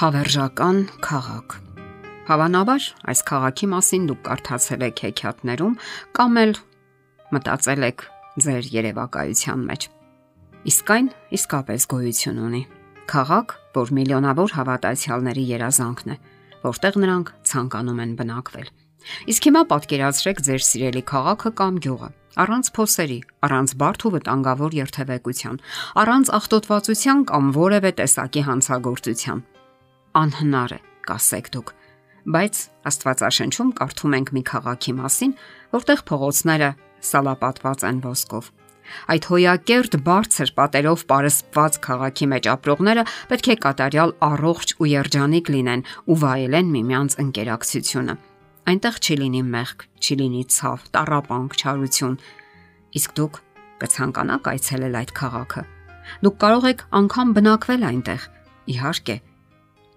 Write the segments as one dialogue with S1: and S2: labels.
S1: Հավերժական քաղաք։ Հավանաբար այս քաղաքի մասին դուք կարդացել եք հեքիաթներում կամ էլ մտածել եք ձեր երևակայության մեջ։ Իսկ այն իսկապես գոյություն ունի։ Քաղաք, որ միլիոնավոր հավատացյալների երազանքն է, որտեղ նրանք ցանկանում են բնակվել։ Իսկ հիմա պատկերացրեք ձեր սիրելի քաղաքը կամ գյուղը առանց փոսերի, առանց բարդ ու վտանգավոր երթևեկության, առանց աղտոտվածության կամ որևէ տեսակի հանցագործության անհնար է, կասեք դուք։ Բայց Աստվածաշնչում կարդում ենք մի քաղաքի մասին, որտեղ փողոցները սալապատված են ոսկով։ Այդ հոյակերտ բարձր պատերով պարսպված քաղաքի մեջ ապրողները պետք է կատարյալ առողջ ու երջանիկ լինեն ու վայելեն միմյանց ընկերակցությունը։ Այնտեղ չի լինի մեղք, չի լինի ցավ, տարապանք, չարություն։ Իսկ դուք կցանկանաք այցելել այդ քաղաքը։ Դուք կարող եք անգամ բնակվել այնտեղ։ Իհարկե,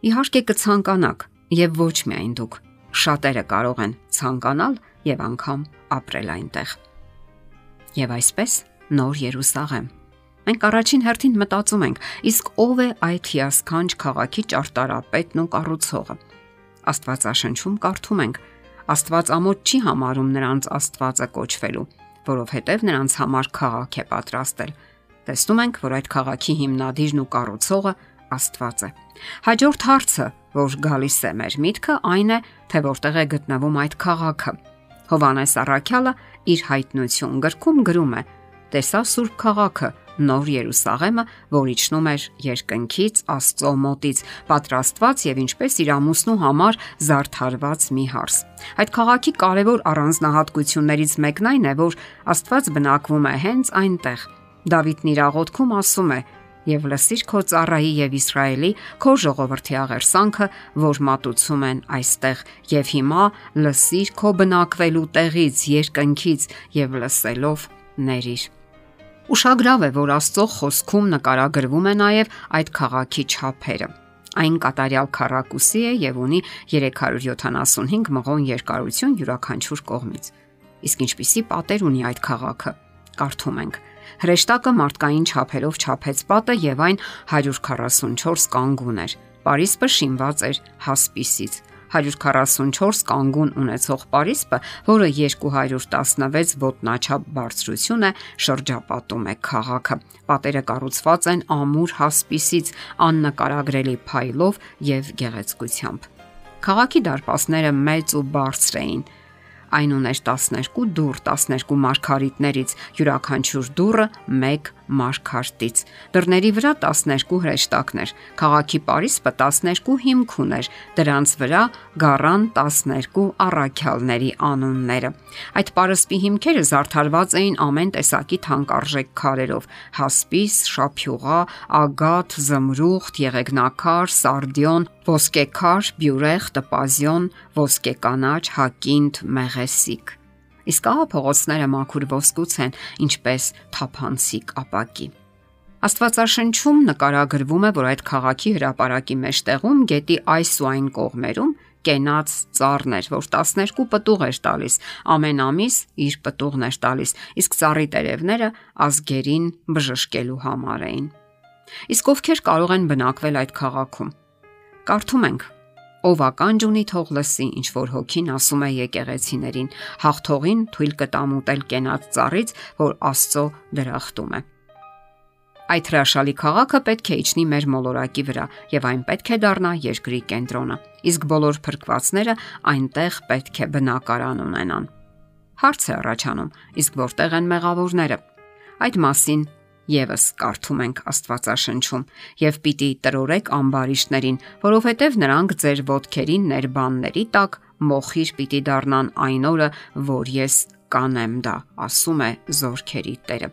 S1: Իհարկե կցանկանաք եւ ոչ միայն դուք։ Շատերը կարող են ցանկանալ եւ անգամ ապրել այնտեղ։ Եվ այսպես նոր Երուսաղեմ։ Մենք առաջին հերթին մտածում ենք, իսկ ով է այդ հիասքանչ քաղաքի ճարտարապետն ու կառուցողը։ Աստվածաշնչում կարդում ենք. Աստված ամոթ չի համարում նրանց Աստվածը կոչվելու, որովհետև նրանց համար քաղաք է պատրաստել։ Տեսնում ենք, որ այդ քաղաքի հիմնադիրն ու կառուցողը Աստված է։ Հաջորդ հարցը, որ գալիս է մեր միտքը, այն է, թե որտեղ է գտնվում այդ քաղաքը։ Հովանես Առաքյալը իր հայտնություն գրքում գրում է. Տեսա Սուրբ քաղաքը, Նոր Երուսաղեմը, որ իջնում էր երկնքից Աստծո մոտից, պատրաստված եւ ինչպես իր ամուսնու համար զարդարված մի հարս։ Այդ քաղաքի կարևոր առանձնահատկություններից մեկն այն է, որ Աստված բնակվում է հենց այնտեղ։ Դավիթն իր աղոթքում ասում է եւ լսիր քո ծառայի եւ Իսրայելի քո ժողովրդի աղերսանքը, որ մատուցում են այստեղ եւ հիմա լսիր քո բնակվելու տեղից, երկնքից եւ լսելով ներիր։ Ուշագրավ է, որ Աստծո խոսքում նկարագրվում է նաև այդ քաղաքի չափերը։ Այն կատարյալ քառակուսի է եւ ունի 375 մղոն երկարություն յուրաքանչյուր կողմից։ Իսկ ինչպիսի պատեր ունի այդ քաղաքը։ Կարդում ենք. Հրեշտակը մարդկային չափերով չափեց պատը եւ այն 144 կանգուն էր։ Պարիսպը շինված էր հասպիսից։ 144 կանգուն ունեցող Պարիսպը, որը 216 ոտնաչափ բարձրություն է, շրջապատում է քաղաքը։ Պատերը կառուցված են ամուր հասպիսից, աննկարագրելի փայլով եւ գեղեցկությամբ։ Քաղաքի դարպասները մեծ ու բարձր էին, Այն ուներ 12 դուռ 12 մարգարիտներից, յուրաքանչյուր դուռը 1 մարգարտից։ Դռների վրա 12 հրեշտակներ, քաղաքի Պարիսպը 12 հիմք ուներ, դրանց վրա գառան 12 առաքյալների անունները։ Այդ Պարսպի հիմքերը զարդարված էին ամեն տեսակի թանկարժեք քարերով՝ հասպիս, շափյուղա, ագաթ, զմրուխտ, եղեգնակար, սարդիոն, ոսկեքար, բյուրեղ, տպազիոն, ոսկեկանաչ, հակինդ, մեղեսիկ իսկ ահա փողոցները մաքուր ոսկուց են, ինչպես թափանցիկ ապակի։ Աստվածաշնչում նկարագրվում է, որ այդ քաղաքի հրապարակի մեջտեղում գետի այս ու այն կողմերում կենաց ծառներ, որ 12 պտուղ էր տալիս, ամեն ամիս իր պտուղն էր տալիս, իսկ ծառի տերևները ազգերին բժշկելու համար էին։ Իսկ ովքեր կարող են բնակվել այդ քաղաքում։ Կարդում ենք Ով ականջ ունի թող լսի, ինչ որ հոգին ասում է եկեղեցիներին, հաղթողին թույլ կտամ ուտել կենած ծառից, որ Աստծո դրախտում է։ Այդ հրաշալի քաղաքը պետք է իջնի մեր մոլորակի վրա եւ այն պետք է դառնա երկրի կենտրոնը։ Իսկ բոլոր փրկվածները այնտեղ պետք է բնակարան ունենան։ Հարց է առաջանում, իսկ որտեղ են մեղավորները։ Այդ մասին Եվս կարդում ենք Աստվածաշնչում. Եւ պիտի տրորեք ամբարիշտներին, որովհետեւ նրանք ձեր ոտքերին ներբանների տակ մոխիր պիտի դառնան այն օրը, որ ես կանեմ դա, ասում է Զորքերի Տերը։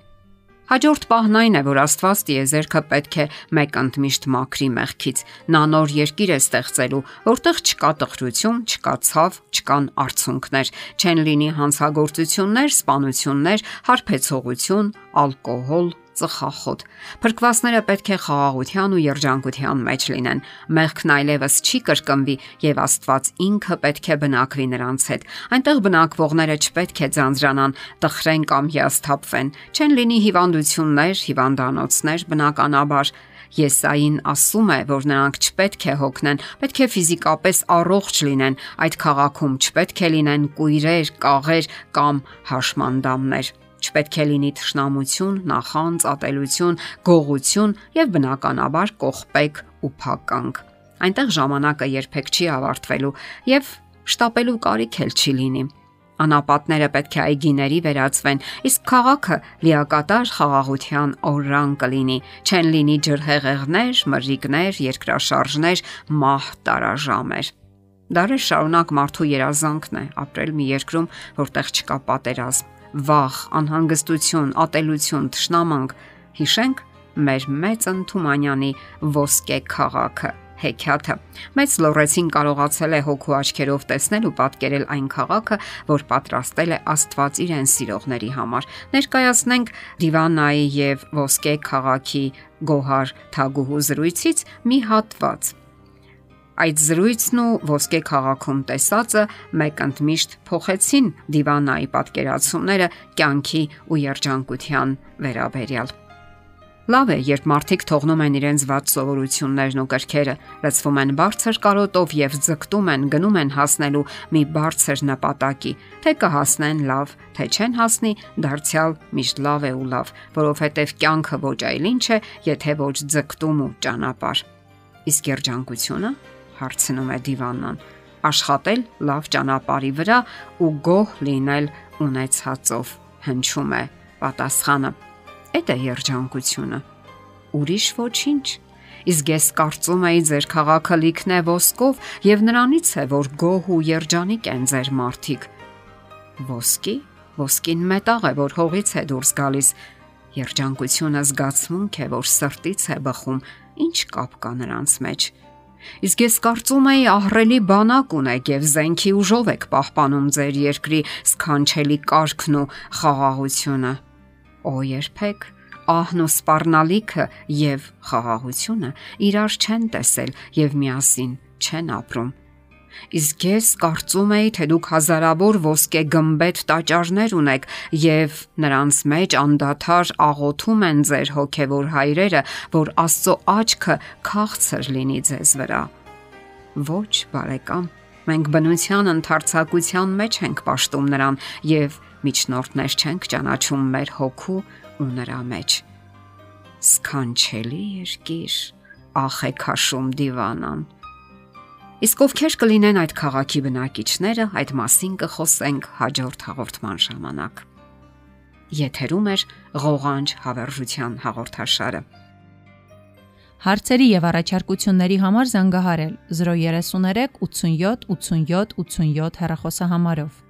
S1: Հաջորդ պահն այն է, որ Աստված տիեզերքը պետք է մեկ ընդմիշտ մաքրի մեղքից։ Նա նոր երկիր է ստեղծելու, որտեղ չկա տխրություն, չկա ցավ, չկան արցունքներ, չեն լինի հանցագործություններ, սպանություններ, հարբեցողություն, ալկոհոլ, ծխախոտ։ Փրկվածները պետք է խաղաղության ու երջանկության մեջ լինեն։ Մեղքն այլևս չի կրկնվի եւ Աստված ինքը պետք է բնակվի նրանց հետ։ Այնտեղ բնակվողները չպետք է ձանձրանան, տխրեն կամ հիասթափվեն։ Չեն լինի հիվանդություններ, հիվանդանոցներ, բնականաբար Եսային ասում է, որ նրանք չպետք է հոգնեն, պետք է ֆիզիկապես առողջ լինեն։ Այդ քաղաքում չպետք է լինեն կույրեր, կաղեր կամ հաշմանդամներ։ Չպետք է լինի թշնամություն, նախանձ, ատելություն, գողություն եւ բնականաբար կողպեք ու փականք։ Այնտեղ ժամանակը երբեք չի ավարտվելու եւ շտապելու կարիք էլ չի լինի անապատները պետք է այգիների վերածվեն, իսկ քաղաքը լիակատար խաղաղության օրրան կլինի։ Չեն լինի ջրհեղեղներ, մրրիկներ, երկրաշարժներ, մահ տարաժամեր։ Դարեր շարունակ մարդու երազանքն է ապրել մի երկրում, որտեղ չկա պատերազմ, վախ, անհանգստություն, ատելություն, թշնամանք։ Հիշենք մեր մեծ Ընթումանյանի ոսկե քաղաքը հեքիաթը։ Մեծ Լորեցին կարողացել է հոգու աչքերով տեսնել ու պատկերել այն քաղաքը, որ պատրաստել է Աստված իրեն սիրողների համար։ Ներկայացնենք Դիվանայի եւ Ոսկե քաղաքի Գոհար Թագուհու զրույցից մի հատված։ Այդ զրույցն ու ոսկե քաղաքում տեսածը մեկ ընդմիշտ փոխեցին Դիվանայի պատկերացումները կյանքի ու երջանկության վերաբերյալ։ Լավ է, երբ մարդիկ թողնում են իրենց ված սովորություններն ու կրքերը, լցվում են բարձր կարոտով եւ ձգտում են գնում են հասնելու մի բարձր նպատակի, թե կհասնեն լավ, թե չեն հասնի, դարձյալ միշտ լավ է ու լավ, որովհետեւ կյանքը ոչ այլ ինչ է, եթե ոչ ձգտում ու ճանապարհ։ Իսկ երջանկությունը հարցնում է դիվանան աշխատել լավ ճանապարհի վրա ու գոհ լինել ունեցածով հնչում է պատասխանը Էդ է երջանկությունը։ Ուրիշ ոչինչ։ Իսկ ես կարծում եի ձեր քաղաքը լիքն է ոսկով եւ նրանից է որ գոհ ու երջանիկ են ձեր մարդիկ։ Ոսկի, ոսկին մետաղ է, որ հողից է դուրս գալիս։ Երջանկությունը զգացմունք է, որ սրտից է բխում։ Ինչ կապ կա նրանց մեջ։ Իսկ ես կարծում եի ահրելի բանակ ունեք եւ զենքի ուժով եք պահպանում ձեր երկրի սքանչելի կարգն ու խաղաղությունը։ Օ երբեք ահն ու սпарնալիքը եւ խաղաղությունը իրար չեն տեսել եւ միասին չեն ապրում։ Իսկ ես կարծում էի, թե դուք հազարավոր ոսկե գմբեթ տաճարներ ունեք եւ նրանց մեջ անդադար աղոթում են ձեր հոգեվոր հայրերը, որ Աստծո աչքը քաղցր լինի ձեզ վրա։ Ոչ, բարեկամ, մենք բնության ընթարցակության մեջ ենք ճաշտում նրան եւ միջնորդներ չենք ճանաչում մեր հոգու ու նրա մեջ։ Սքանչելի երկիր, ախ է քաշում դիվանան։ Իսկ ովքեր կլինեն այդ քաղաքի բնակիչները, այդ մասին կխոսենք հաջորդ հաղորդման ժամանակ։ Եթերում է ղողանջ հավերժության հաղորդաշարը։
S2: Հարցերի եւ առաջարկությունների համար զանգահարել 033 87 87 87 հեռախոսահամարով։